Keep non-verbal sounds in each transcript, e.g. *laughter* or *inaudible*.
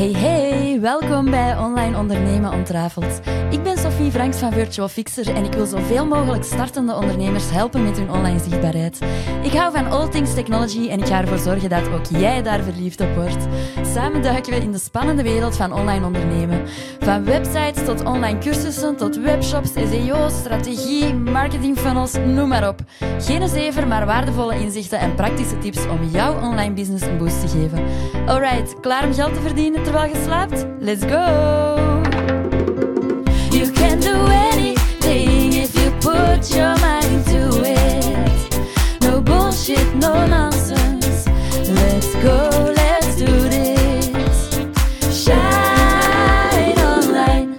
Hey hey, welkom bij Online Ondernemen Ontrafeld. Ik ben Sophie Franks van Virtual Fixer en ik wil zoveel mogelijk startende ondernemers helpen met hun online zichtbaarheid. Ik hou van all things technology en ik ga ervoor zorgen dat ook jij daar verliefd op wordt. Samen duiken we in de spannende wereld van online ondernemen. Van websites tot online cursussen tot webshops, SEO, strategie, marketing funnels, noem maar op. Geen zever, maar waardevolle inzichten en praktische tips om jouw online business een boost te geven. Alright, klaar om geld te verdienen terwijl je slaapt? Let's go! You can do anything if you put your mind to it. No bullshit, no nonsense. Let's go, let's do this. Shine online.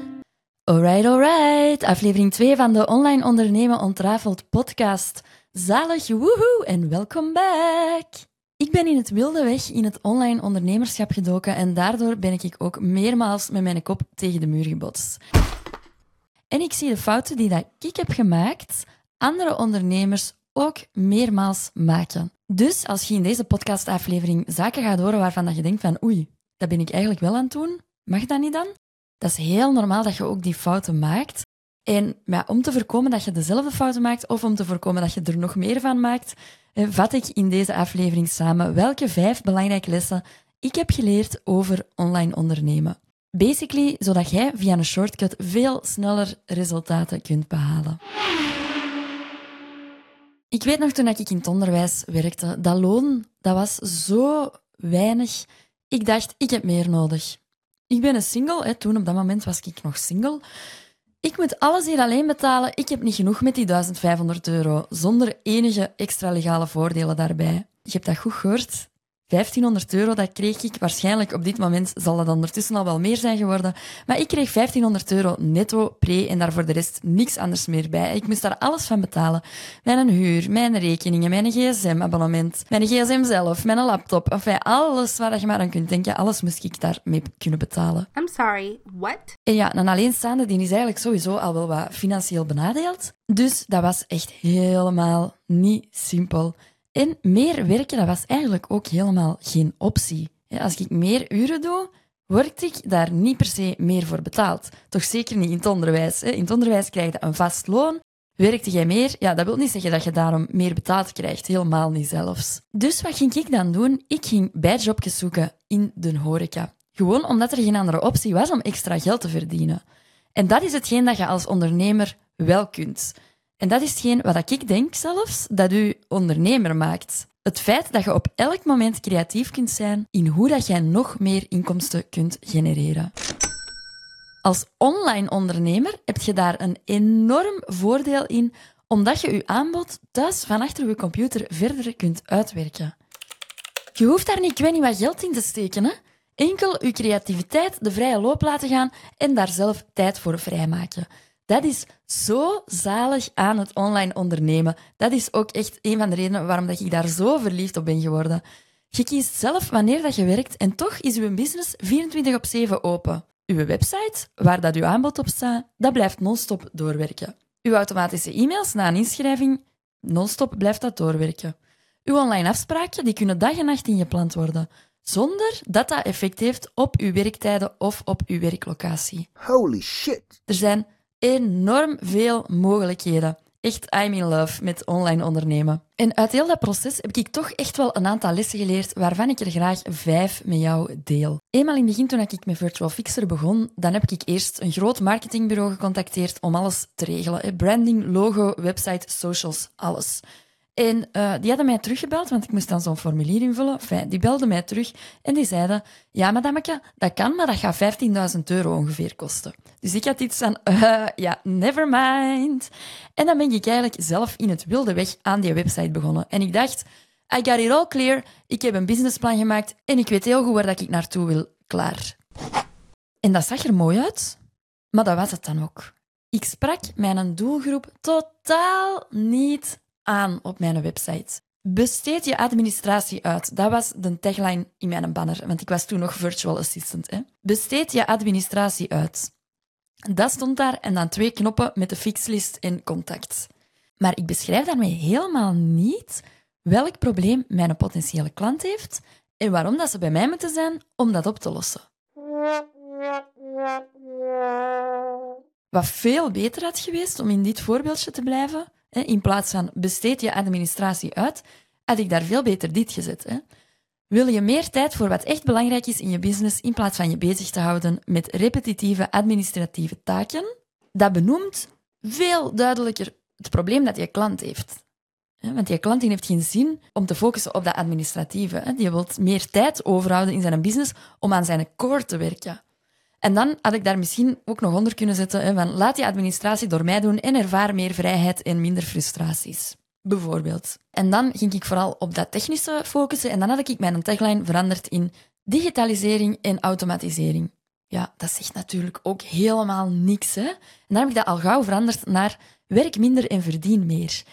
Alright, alright. Aflevering 2 van de Online Ondernemen Ontrafeld podcast. Zalig, woehoe en welkom back. Ik ben in het wilde weg in het online ondernemerschap gedoken en daardoor ben ik ook meermaals met mijn kop tegen de muur gebotst. En ik zie de fouten die dat ik heb gemaakt, andere ondernemers ook meermaals maken. Dus als je in deze podcastaflevering zaken gaat horen waarvan dat je denkt van oei, dat ben ik eigenlijk wel aan het doen, mag dat niet dan? Dat is heel normaal dat je ook die fouten maakt. En om te voorkomen dat je dezelfde fouten maakt of om te voorkomen dat je er nog meer van maakt, vat ik in deze aflevering samen welke vijf belangrijke lessen ik heb geleerd over online ondernemen. Basically, zodat jij via een shortcut veel sneller resultaten kunt behalen. Ik weet nog toen ik in het onderwijs werkte, dat loon dat was zo weinig. Ik dacht, ik heb meer nodig. Ik ben een single, hè. toen op dat moment was ik nog single. Ik moet alles hier alleen betalen. Ik heb niet genoeg met die 1500 euro, zonder enige extra legale voordelen daarbij. Je hebt dat goed gehoord. 1500 euro, dat kreeg ik. Waarschijnlijk op dit moment zal dat ondertussen al wel meer zijn geworden. Maar ik kreeg 1500 euro netto pre en daar voor de rest niks anders meer bij. Ik moest daar alles van betalen. Mijn huur, mijn rekeningen, mijn gsm-abonnement, mijn gsm zelf, mijn laptop. Enfin, alles waar je maar aan kunt denken, alles moest ik daarmee kunnen betalen. I'm sorry, what? En ja, een alleenstaande die is eigenlijk sowieso al wel wat financieel benadeeld. Dus dat was echt helemaal niet simpel. En meer werken, dat was eigenlijk ook helemaal geen optie. Als ik meer uren doe, word ik daar niet per se meer voor betaald. Toch zeker niet in het onderwijs. In het onderwijs krijg je een vast loon. Werkte jij meer? Ja, dat wil niet zeggen dat je daarom meer betaald krijgt. Helemaal niet zelfs. Dus wat ging ik dan doen? Ik ging bijjobjes zoeken in de horeca. Gewoon omdat er geen andere optie was om extra geld te verdienen. En dat is hetgeen dat je als ondernemer wel kunt. En dat is hetgeen wat ik denk zelfs dat u ondernemer maakt. Het feit dat je op elk moment creatief kunt zijn in hoe dat jij nog meer inkomsten kunt genereren. Als online ondernemer heb je daar een enorm voordeel in, omdat je je aanbod thuis van achter je computer verder kunt uitwerken. Je hoeft daar niet, ik wat geld in te steken. Hè? Enkel je creativiteit de vrije loop laten gaan en daar zelf tijd voor vrijmaken. Dat is zo zalig aan het online ondernemen. Dat is ook echt een van de redenen waarom dat ik daar zo verliefd op ben geworden. Je kiest zelf wanneer dat je werkt en toch is uw business 24 op 7 open. Uw website, waar dat uw aanbod op staat, dat blijft non-stop doorwerken. Uw automatische e-mails na een inschrijving, non-stop blijft dat doorwerken. Uw online afspraken die kunnen dag en nacht ingepland worden, zonder dat dat effect heeft op uw werktijden of op uw werklocatie. Holy shit. Er zijn enorm veel mogelijkheden. Echt, I'm in love met online ondernemen. En uit heel dat proces heb ik toch echt wel een aantal lessen geleerd waarvan ik er graag vijf met jou deel. Eenmaal in het begin, toen ik met Virtual Fixer begon, dan heb ik eerst een groot marketingbureau gecontacteerd om alles te regelen. Branding, logo, website, socials, alles. En eh, die hadden mij teruggebeld, want ik moest dan zo'n formulier invullen. Die belden mij terug en die zeiden... Ja, madameke, dat kan, maar dat gaat 15.000 euro ongeveer kosten. Dus ik had iets van... *laughs* eh, ja, never mind. En dan ben ik eigenlijk zelf in het wilde weg aan die website begonnen. En ik dacht... I got it all clear. Ik heb een businessplan gemaakt en ik weet heel goed waar dat ik naartoe wil. Klaar. En dat zag er mooi uit, maar dat was het dan ook. Ik sprak mijn doelgroep totaal niet aan op mijn website. Besteed je administratie uit. Dat was de tagline in mijn banner, want ik was toen nog virtual assistant. Hè. Besteed je administratie uit. Dat stond daar en dan twee knoppen met de fixlist en contact. Maar ik beschrijf daarmee helemaal niet welk probleem mijn potentiële klant heeft en waarom dat ze bij mij moeten zijn om dat op te lossen. Wat veel beter had geweest om in dit voorbeeldje te blijven, in plaats van besteed je administratie uit, had ik daar veel beter dit gezet. Hè. Wil je meer tijd voor wat echt belangrijk is in je business, in plaats van je bezig te houden met repetitieve administratieve taken? Dat benoemt veel duidelijker het probleem dat je klant heeft. Want die klant heeft geen zin om te focussen op dat administratieve. Die wil meer tijd overhouden in zijn business om aan zijn core te werken. En dan had ik daar misschien ook nog onder kunnen zetten van laat die administratie door mij doen en ervaar meer vrijheid en minder frustraties. Bijvoorbeeld. En dan ging ik vooral op dat technische focussen en dan had ik mijn tagline veranderd in digitalisering en automatisering. Ja, dat zegt natuurlijk ook helemaal niks. Hè? En dan heb ik dat al gauw veranderd naar werk minder en verdien meer.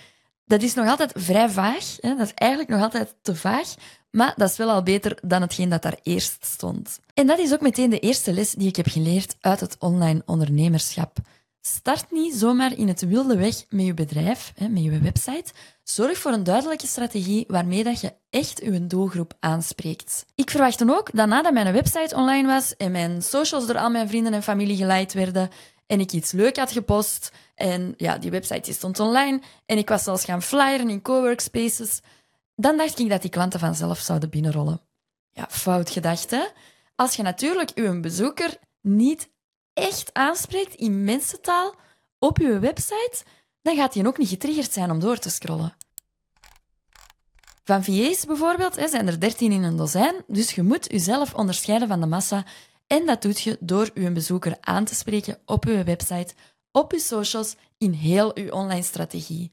Dat is nog altijd vrij vaag. Hè? Dat is eigenlijk nog altijd te vaag. Maar dat is wel al beter dan hetgeen dat daar eerst stond. En dat is ook meteen de eerste les die ik heb geleerd uit het online ondernemerschap. Start niet zomaar in het wilde weg met je bedrijf, met je website. Zorg voor een duidelijke strategie waarmee dat je echt je doelgroep aanspreekt. Ik verwachtte ook dat nadat mijn website online was en mijn socials door al mijn vrienden en familie geleid werden en ik iets leuk had gepost en ja, die website stond online en ik was zelfs gaan flyeren in coworkspaces, dan dacht ik dat die klanten vanzelf zouden binnenrollen. Ja, fout gedacht, hè? Als je natuurlijk uw bezoeker niet echt aanspreekt in mensentaal op je website, dan gaat hij ook niet getriggerd zijn om door te scrollen. Van VA's bijvoorbeeld zijn er 13 in een dozijn, dus je moet jezelf onderscheiden van de massa en dat doet je door je bezoeker aan te spreken op je website, op je socials, in heel je online strategie.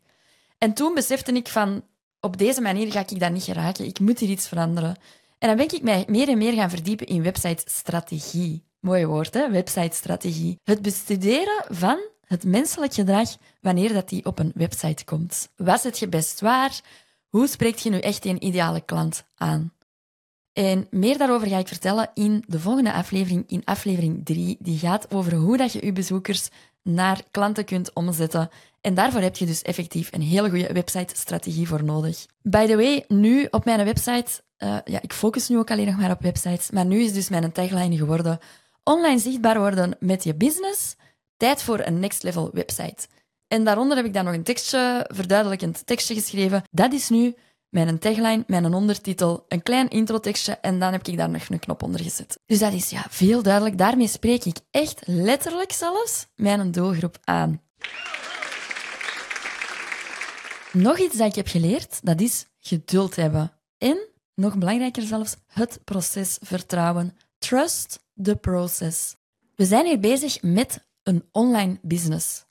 En toen besefte ik van, op deze manier ga ik dat niet geraken, ik moet hier iets veranderen. En dan ben ik mij meer en meer gaan verdiepen in website-strategie. Mooi woord, hè? Website-strategie. Het bestuderen van het menselijk gedrag wanneer dat die op een website komt. Wat zet je best waar? Hoe spreekt je nu echt een ideale klant aan? En meer daarover ga ik vertellen in de volgende aflevering, in aflevering 3. Die gaat over hoe dat je je bezoekers naar klanten kunt omzetten. En daarvoor heb je dus effectief een hele goede website-strategie voor nodig. By the way, nu op mijn website, uh, ja, ik focus nu ook alleen nog maar op websites, maar nu is dus mijn tagline geworden online zichtbaar worden met je business, tijd voor een next level website. En daaronder heb ik dan nog een tekstje, verduidelijkend tekstje geschreven. Dat is nu mijn tagline, mijn ondertitel, een klein introtekstje en dan heb ik daar nog een knop onder gezet. Dus dat is ja, veel duidelijk. Daarmee spreek ik echt letterlijk zelfs mijn doelgroep aan. Nog iets dat ik heb geleerd, dat is geduld hebben. En, nog belangrijker zelfs, het proces vertrouwen. Trust the process. We zijn hier bezig met een online business.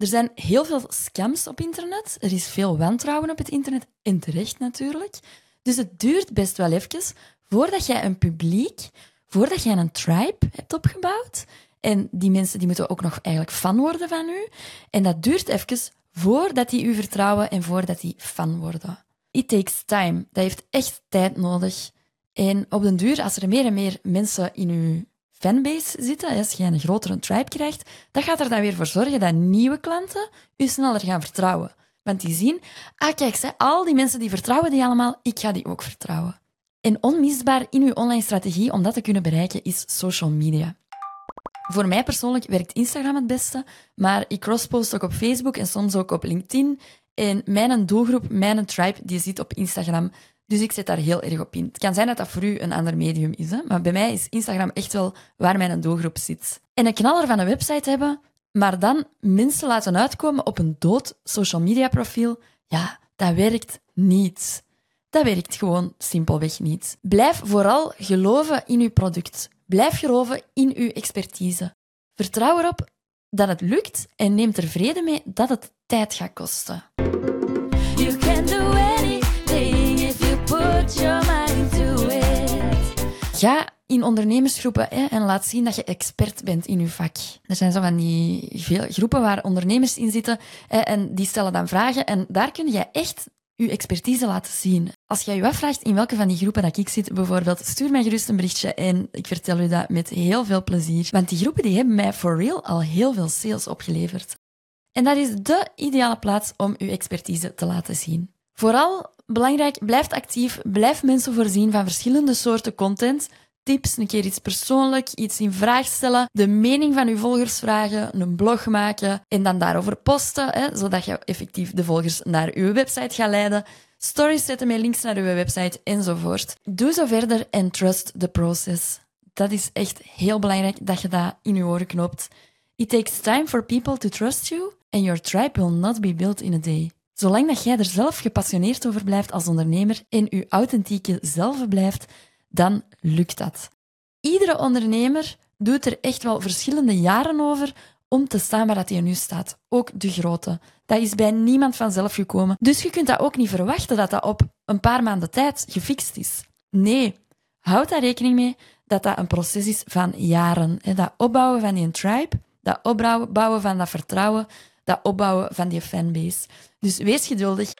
Er zijn heel veel scams op internet. Er is veel wantrouwen op het internet. En terecht natuurlijk. Dus het duurt best wel even voordat jij een publiek, voordat jij een tribe hebt opgebouwd. En die mensen die moeten ook nog eigenlijk fan worden van u. En dat duurt even voordat die u vertrouwen en voordat die fan worden. It takes time. Dat heeft echt tijd nodig. En op den duur, als er meer en meer mensen in uw fanbase zitten, als je een grotere tribe krijgt, dat gaat er dan weer voor zorgen dat nieuwe klanten u sneller gaan vertrouwen. Want die zien, ah kijk, al die mensen die vertrouwen die allemaal, ik ga die ook vertrouwen. En onmisbaar in uw online strategie om dat te kunnen bereiken is social media. Voor mij persoonlijk werkt Instagram het beste, maar ik crosspost ook op Facebook en soms ook op LinkedIn. En mijn doelgroep, mijn tribe, die zit op Instagram. Dus ik zet daar heel erg op in. Het kan zijn dat dat voor u een ander medium is, hè? maar bij mij is Instagram echt wel waar mijn doelgroep zit. En een knaller van een website hebben, maar dan mensen laten uitkomen op een dood social media profiel, ja, dat werkt niet. Dat werkt gewoon simpelweg niet. Blijf vooral geloven in uw product. Blijf geloven in uw expertise. Vertrouw erop dat het lukt en neem er vrede mee dat het tijd gaat kosten. Ga in ondernemersgroepen hè, en laat zien dat je expert bent in je vak. Er zijn zo van die veel groepen waar ondernemers in zitten hè, en die stellen dan vragen en daar kun je echt je expertise laten zien. Als jij je afvraagt in welke van die groepen dat ik zit, bijvoorbeeld, stuur mij gerust een berichtje en ik vertel u dat met heel veel plezier. Want die groepen die hebben mij for real al heel veel sales opgeleverd. En dat is de ideale plaats om uw expertise te laten zien. Vooral belangrijk, blijf actief, blijf mensen voorzien van verschillende soorten content. tips, een keer iets persoonlijk, iets in vraag stellen, de mening van uw volgers vragen, een blog maken en dan daarover posten, hè, zodat je effectief de volgers naar uw website gaat leiden. Stories zetten met links naar uw website enzovoort. Doe zo verder en trust the process. Dat is echt heel belangrijk dat je dat in je oren knoopt. It takes time for people to trust you and your tribe will not be built in a day. Zolang dat jij er zelf gepassioneerd over blijft als ondernemer en je authentieke zelf blijft, dan lukt dat. Iedere ondernemer doet er echt wel verschillende jaren over om te staan waar dat hij nu staat. Ook de grote. Dat is bij niemand vanzelf gekomen. Dus je kunt dat ook niet verwachten dat dat op een paar maanden tijd gefixt is. Nee, houd daar rekening mee dat dat een proces is van jaren. Dat opbouwen van die tribe, dat opbouwen van dat vertrouwen, dat opbouwen van die fanbase. Dus wees geduldig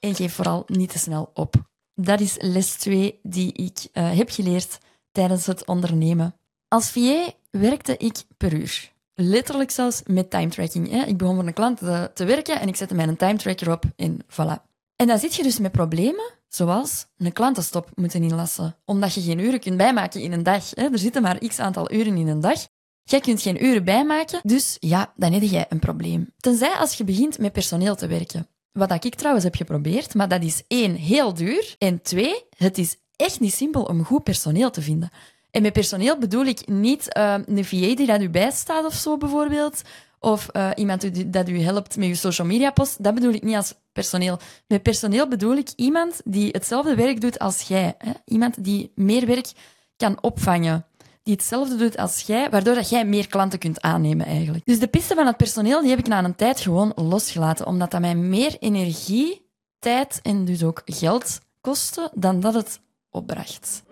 en geef vooral niet te snel op. Dat is les 2 die ik uh, heb geleerd tijdens het ondernemen. Als VA werkte ik per uur. Letterlijk zelfs met time tracking. Hè. Ik begon voor een klant te, werken en ik zette mijn time tracker op en voilà. En dan zit je dus met problemen, zoals een klantenstop moeten inlassen, omdat je geen uren kunt bijmaken in een dag. Hè. Er zitten maar x aantal uren in een dag. Jij kunt geen uren bijmaken, dus ja, dan heb jij een probleem. Tenzij als je begint met personeel te werken. Wat ik trouwens heb geprobeerd, maar dat is één, heel duur. En twee, het is echt niet simpel om goed personeel te vinden. En met personeel bedoel ik niet uh, een VA die dat u bijstaat of zo bijvoorbeeld. Of uh, iemand dat u helpt met uw social media post. Dat bedoel ik niet als personeel. Met personeel bedoel ik iemand die hetzelfde werk doet als jij. Hè? Iemand die meer werk kan opvangen die hetzelfde doet als jij, waardoor dat jij meer klanten kunt aannemen eigenlijk. Dus de piste van het personeel die heb ik na een tijd gewoon losgelaten, omdat dat mij meer energie, tijd en dus ook geld kostte dan dat het opbracht.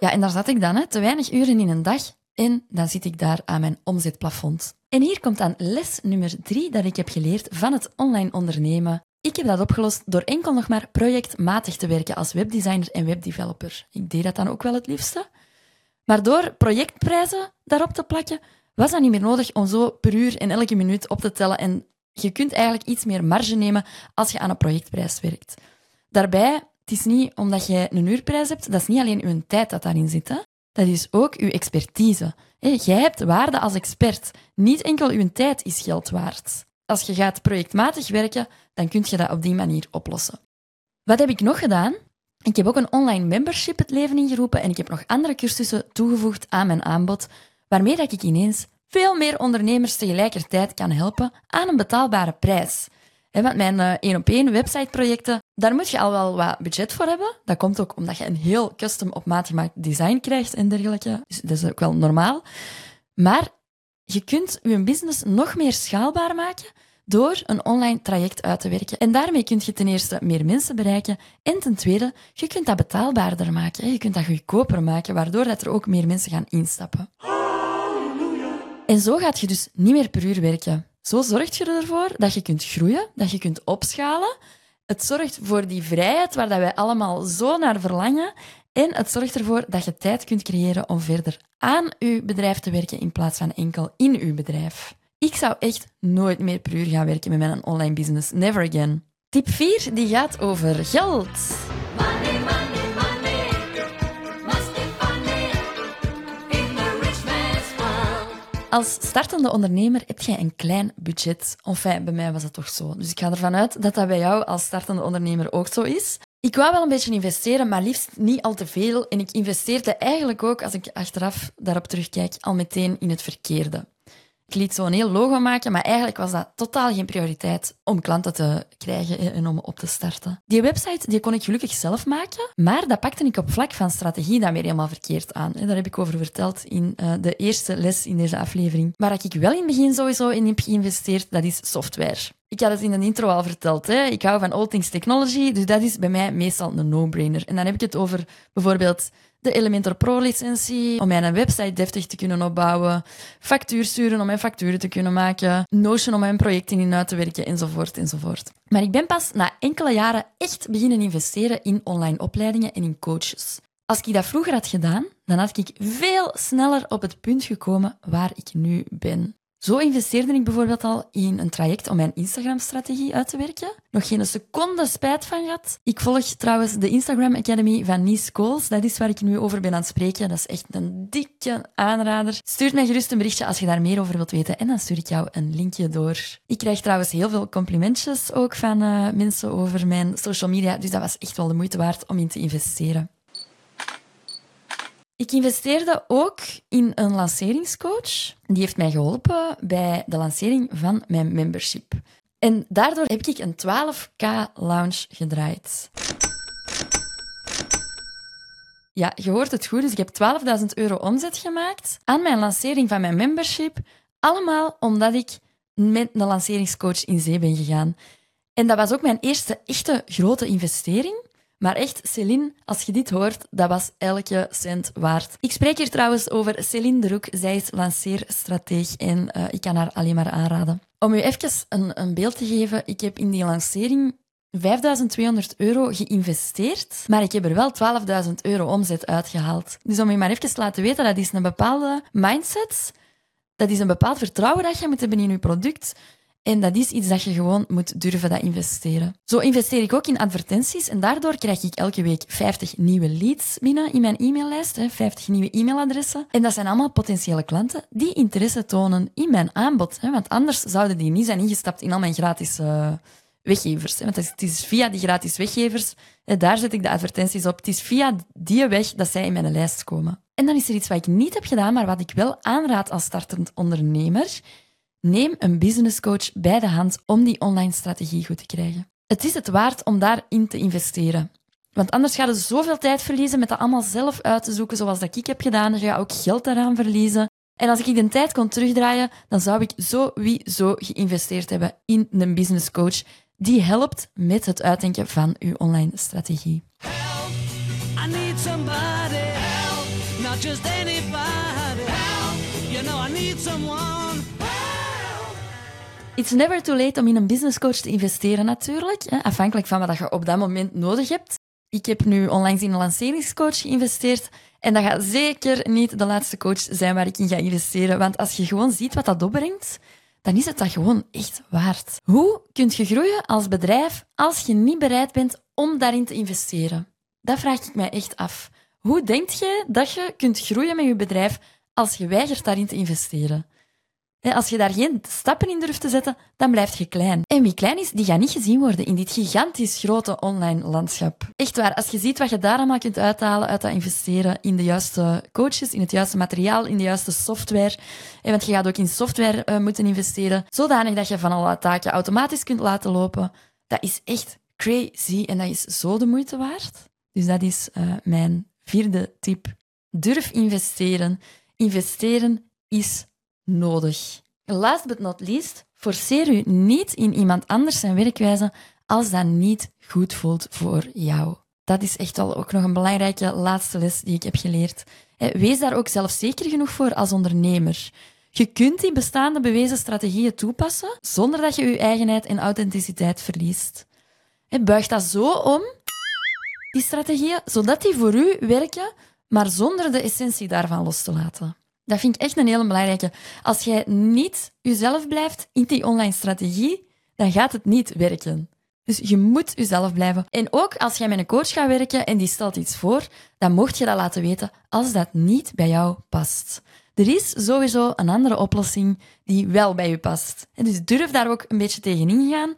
Ja, en daar zat ik dan, hè, te weinig uren in een dag. En dan zit ik daar aan mijn omzetplafond. En hier komt dan les nummer drie dat ik heb geleerd van het online ondernemen. Ik heb dat opgelost door enkel nog maar projectmatig te werken als webdesigner en webdeveloper. Ik deed dat dan ook wel het liefste. Maar door projectprijzen daarop te plakken, was dat niet meer nodig om zo per uur en elke minuut op te tellen. En je kunt eigenlijk iets meer marge nemen als je aan een projectprijs werkt. Daarbij, het is niet omdat je een uurprijs hebt, dat is niet alleen je tijd dat daarin zit. Hè? Dat is ook je expertise. Jij hebt waarde als expert. Niet enkel je tijd is geld waard. Als je gaat projectmatig werken, dan kun je dat op die manier oplossen. Wat heb ik nog gedaan? Ik heb ook een online membership het leven ingeroepen en ik heb nog andere cursussen toegevoegd aan mijn aanbod, waarmee dat ik ineens veel meer ondernemers tegelijkertijd kan helpen aan een betaalbare prijs. want mijn eh, één op één websiteprojecten, daar moet je al wel wat budget voor hebben. Dat komt ook omdat je een heel custom op maat gemaakt design krijgt en dergelijke. Dus dat is ook wel normaal. Maar je kunt je business nog meer schaalbaar maken door een online traject uit te werken. En daarmee kun je ten eerste meer mensen bereiken en ten tweede, je kunt dat betaalbaarder maken. Je kunt dat goedkoper maken, waardoor dat er ook meer mensen gaan instappen. En zo gaat je dus niet meer per uur werken. Zo zorg je ervoor dat je kunt groeien, dat je kunt opschalen. Het zorgt voor die vrijheid waar dat wij allemaal zo naar verlangen. En het zorgt ervoor dat je tijd kunt creëren om verder aan je bedrijf te werken in plaats van enkel in je bedrijf. Ik zou echt nooit meer per uur gaan werken met mijn online business. Never again. Tip 4 die gaat over geld. Money, money, money. Als startende ondernemer heb je een klein budget. Enfin, bij mij was het toch zo. Dus ik ga ervan uit dat dat bij jou als startende ondernemer ook zo is. Ik wou wel een beetje investeren, maar liefst niet al te veel. En ik investeerde eigenlijk ook, als ik achteraf daarop terugkijk, al meteen in het verkeerde. Ik liet zo'n heel logo maken, maar eigenlijk was dat totaal geen prioriteit om klanten te krijgen en om op te starten. Die website die kon ik gelukkig zelf maken, maar dat pakte ik op vlak van strategie dan weer helemaal verkeerd aan. Daar heb ik over verteld in eh, de eerste les in deze aflevering. Waar ik wel in het begin sowieso in heb geïnvesteerd, dat is software. Ik had het in de intro al verteld. Hè? Ik hou van all things technology, dus dat is bij mij meestal een no-brainer. En dan heb ik het over bijvoorbeeld de Elementor Pro-licentie om mijn website deftig te kunnen opbouwen, factuur sturen om mijn facturen te kunnen maken, Notion om mijn projecten in uit te werken, enzovoort, enzovoort. Maar ik ben pas na enkele jaren echt beginnen investeren in online opleidingen en in coaches. Als ik dat vroeger had gedaan, dan had ik veel sneller op het punt gekomen waar ik nu ben. Zo investeerde ik bijvoorbeeld al in een traject om mijn Instagram-strategie uit te werken. Nog geen seconde spijt van gehad. Ik volg trouwens de Instagram Academy van Nice Coles. Dat is waar ik nu over ben aan het spreken. Dat is echt een dikke aanrader. Stuur mij gerust een berichtje als je daar meer over wilt weten en dan stuur ik jou een linkje door. Ik krijg trouwens heel veel complimentjes ook van uh, mensen over mijn social media, dus dat was echt wel de moeite waard om in te investeren. Ik investeerde ook in een lanceringscoach. Die heeft mij geholpen bij de lancering van mijn membership. En daardoor heb ik een 12k launch gedraaid. Ja, je hoort het goed. Dus ik heb 12.000 euro omzet gemaakt aan mijn lancering van mijn membership. Allemaal omdat ik met een lanceringscoach in zee ben gegaan. En dat was ook mijn eerste echte grote investering. Maar echt, Céline, als je dit hoort, dat was elke cent waard. Ik spreek hier trouwens over Céline Droek. Zij is lanceerstrateeg en uh, ik kan haar alleen maar aanraden. Om u even een, een beeld te geven, ik heb in die lancering 5200 euro geïnvesteerd, maar ik heb er wel 12.000 euro omzet uitgehaald. Dus om je maar even te laten weten, dat is een bepaalde mindset, dat is een bepaald vertrouwen dat je moet hebben in je product, en dat is iets dat je gewoon moet durven dat investeren. Zo investeer ik ook in advertenties en daardoor krijg ik elke week 50 nieuwe leads binnen in mijn e-maillijst, 50 nieuwe e-mailadressen. En dat zijn allemaal potentiële klanten die interesse tonen in mijn aanbod. Want anders zouden die niet zijn ingestapt in al mijn gratis uh, weggevers. Want het is via die gratis weggevers, daar zet ik de advertenties op. Het is via die weg dat zij in mijn lijst komen. En dan is er iets wat ik niet heb gedaan, maar wat ik wel aanraad als startend ondernemer. Neem een businesscoach bij de hand om die online strategie goed te krijgen. Het is het waard om daarin te investeren. Want anders ga je zoveel tijd verliezen met dat allemaal zelf uit te zoeken, zoals dat ik heb gedaan. Je gaat ook geld daaraan verliezen. En als ik de tijd kon terugdraaien, dan zou ik sowieso geïnvesteerd hebben in een businesscoach die helpt met het uitdenken van uw online strategie. Help, I need somebody, help, not just anybody, help, you know I need someone. It's never too late om in een businesscoach te investeren natuurlijk, afhankelijk van wat je op dat moment nodig hebt. Ik heb nu onlangs in een lanceringscoach geïnvesteerd en dat gaat zeker niet de laatste coach zijn waar ik in ga investeren, want als je gewoon ziet wat dat opbrengt, dan is het dat gewoon echt waard. Hoe kun je groeien als bedrijf als je niet bereid bent om daarin te investeren? Dat vraag ik mij echt af. Hoe denk je dat je kunt groeien met je bedrijf als je weigert daarin te investeren? Als je daar geen stappen in durft te zetten, dan blijf je klein. En wie klein is, die gaat niet gezien worden in dit gigantisch grote online landschap. Echt waar, als je ziet wat je daar allemaal kunt uithalen uit dat investeren in de juiste coaches, in het juiste materiaal, in de juiste software. Want je gaat ook in software uh, moeten investeren, zodanig dat je van alle taken automatisch kunt laten lopen. Dat is echt crazy en dat is zo de moeite waard. Dus dat is uh, mijn vierde tip. Durf investeren. Investeren is nodig. Last but not least, forceer u niet in iemand anders zijn werkwijze als dat niet goed voelt voor jou. Dat is echt wel ook nog een belangrijke laatste les die ik heb geleerd. Wees daar ook zelfzeker genoeg voor als ondernemer. Je kunt die bestaande bewezen strategieën toepassen zonder dat je je eigenheid en authenticiteit verliest. Buig dat zo om, die strategieën, zodat die voor u werken, maar zonder de essentie daarvan los te laten. Dat vind ik echt een hele belangrijke. Als jij niet jezelf blijft in die online strategie, dan gaat het niet werken. Dus je moet jezelf blijven. En ook als jij met een coach gaat werken en die stelt iets voor, dan mocht je dat laten weten als dat niet bij jou past. Er is sowieso een andere oplossing die wel bij je past. En dus durf daar ook een beetje tegenin gaan.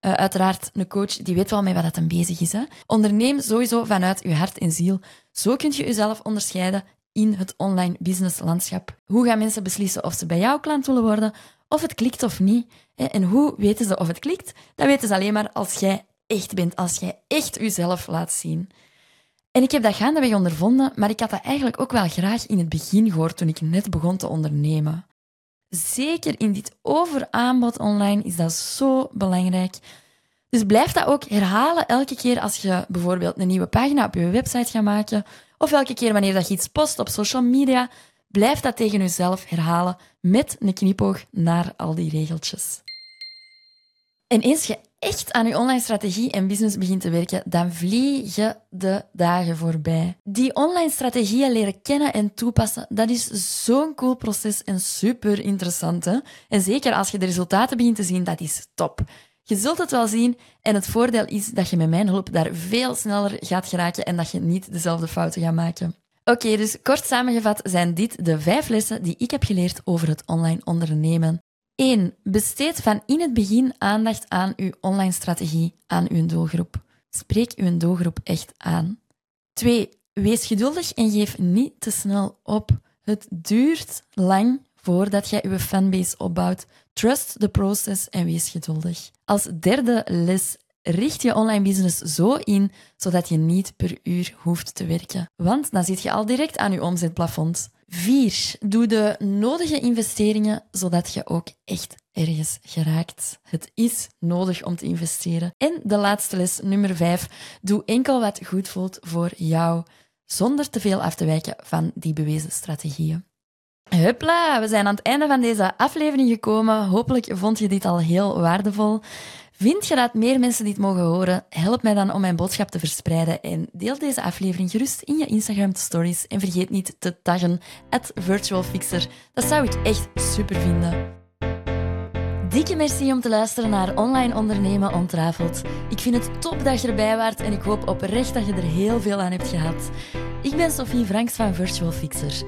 Uh, uiteraard, een coach die weet wel mee wat het bezig is. Hè? Onderneem sowieso vanuit je hart en ziel. Zo kun je jezelf onderscheiden in het online businesslandschap. Hoe gaan mensen beslissen of ze bij jouw klant willen worden, of het klikt of niet? En hoe weten ze of het klikt? Dat weten ze alleen maar als jij echt bent, als jij echt jezelf laat zien. En ik heb dat gaandeweg ondervonden, maar ik had dat eigenlijk ook wel graag in het begin gehoord toen ik net begon te ondernemen. Zeker in dit overaanbod online is dat zo belangrijk. Dus blijf dat ook herhalen elke keer als je bijvoorbeeld een nieuwe pagina op je website gaat maken of elke keer wanneer dat je iets post op social media, blijf dat tegen jezelf herhalen met een knipoog naar al die regeltjes. En eens je echt aan je online strategie en business begint te werken, dan vliegen de dagen voorbij. Die online strategieën leren kennen en toepassen, dat is zo'n cool proces en super interessant. Hè? En zeker als je de resultaten begint te zien, dat is top. Je zult het wel zien en het voordeel is dat je met mijn hulp daar veel sneller gaat geraken en dat je niet dezelfde fouten gaat maken. Oké, dus kort samengevat zijn dit de vijf lessen die ik heb geleerd over het online ondernemen. 1. Besteed van in het begin aandacht aan uw online strategie, aan uw doelgroep. Spreek uw doelgroep echt aan. 2. Wees geduldig en geef niet te snel op. Het duurt lang voordat jij uw fanbase opbouwt. Trust the process en wees geduldig. Als derde les, richt je online business zo in zodat je niet per uur hoeft te werken. Want dan zit je al direct aan je omzetplafond. 4. Doe de nodige investeringen zodat je ook echt ergens geraakt. Het is nodig om te investeren. En de laatste les, nummer 5. Doe enkel wat goed voelt voor jou, zonder te veel af te wijken van die bewezen strategieën. Hupla, we zijn aan het einde van deze aflevering gekomen. Hopelijk vond je dit al heel waardevol. Vind je dat meer mensen dit mogen horen? Help mij dan om mijn boodschap te verspreiden en deel deze aflevering gerust in je Instagram stories en vergeet niet te taggen at virtualfixer. Dat zou ik echt super vinden. Dikke merci om te luisteren naar Online Ondernemen Ontrafeld. Ik vind het top dat je erbij waart en ik hoop oprecht dat je er heel veel aan hebt gehad. Ik ben Sophie Franks van Virtual Fixer.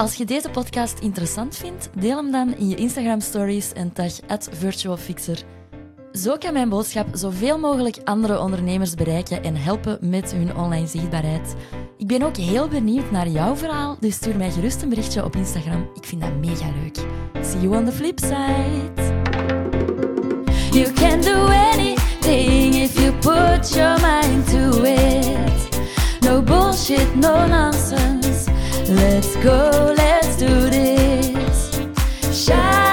Als je deze podcast interessant vindt, deel hem dan in je Instagram stories en tag virtualfixer. Zo kan mijn boodschap zoveel mogelijk andere ondernemers bereiken en helpen met hun online zichtbaarheid. Ik ben ook heel benieuwd naar jouw verhaal, dus stuur mij gerust een berichtje op Instagram. Ik vind dat mega leuk. See you on the flip side. You can do anything if you put your mind to it. No bullshit, no nonsense. Let's go, let's do this. Shine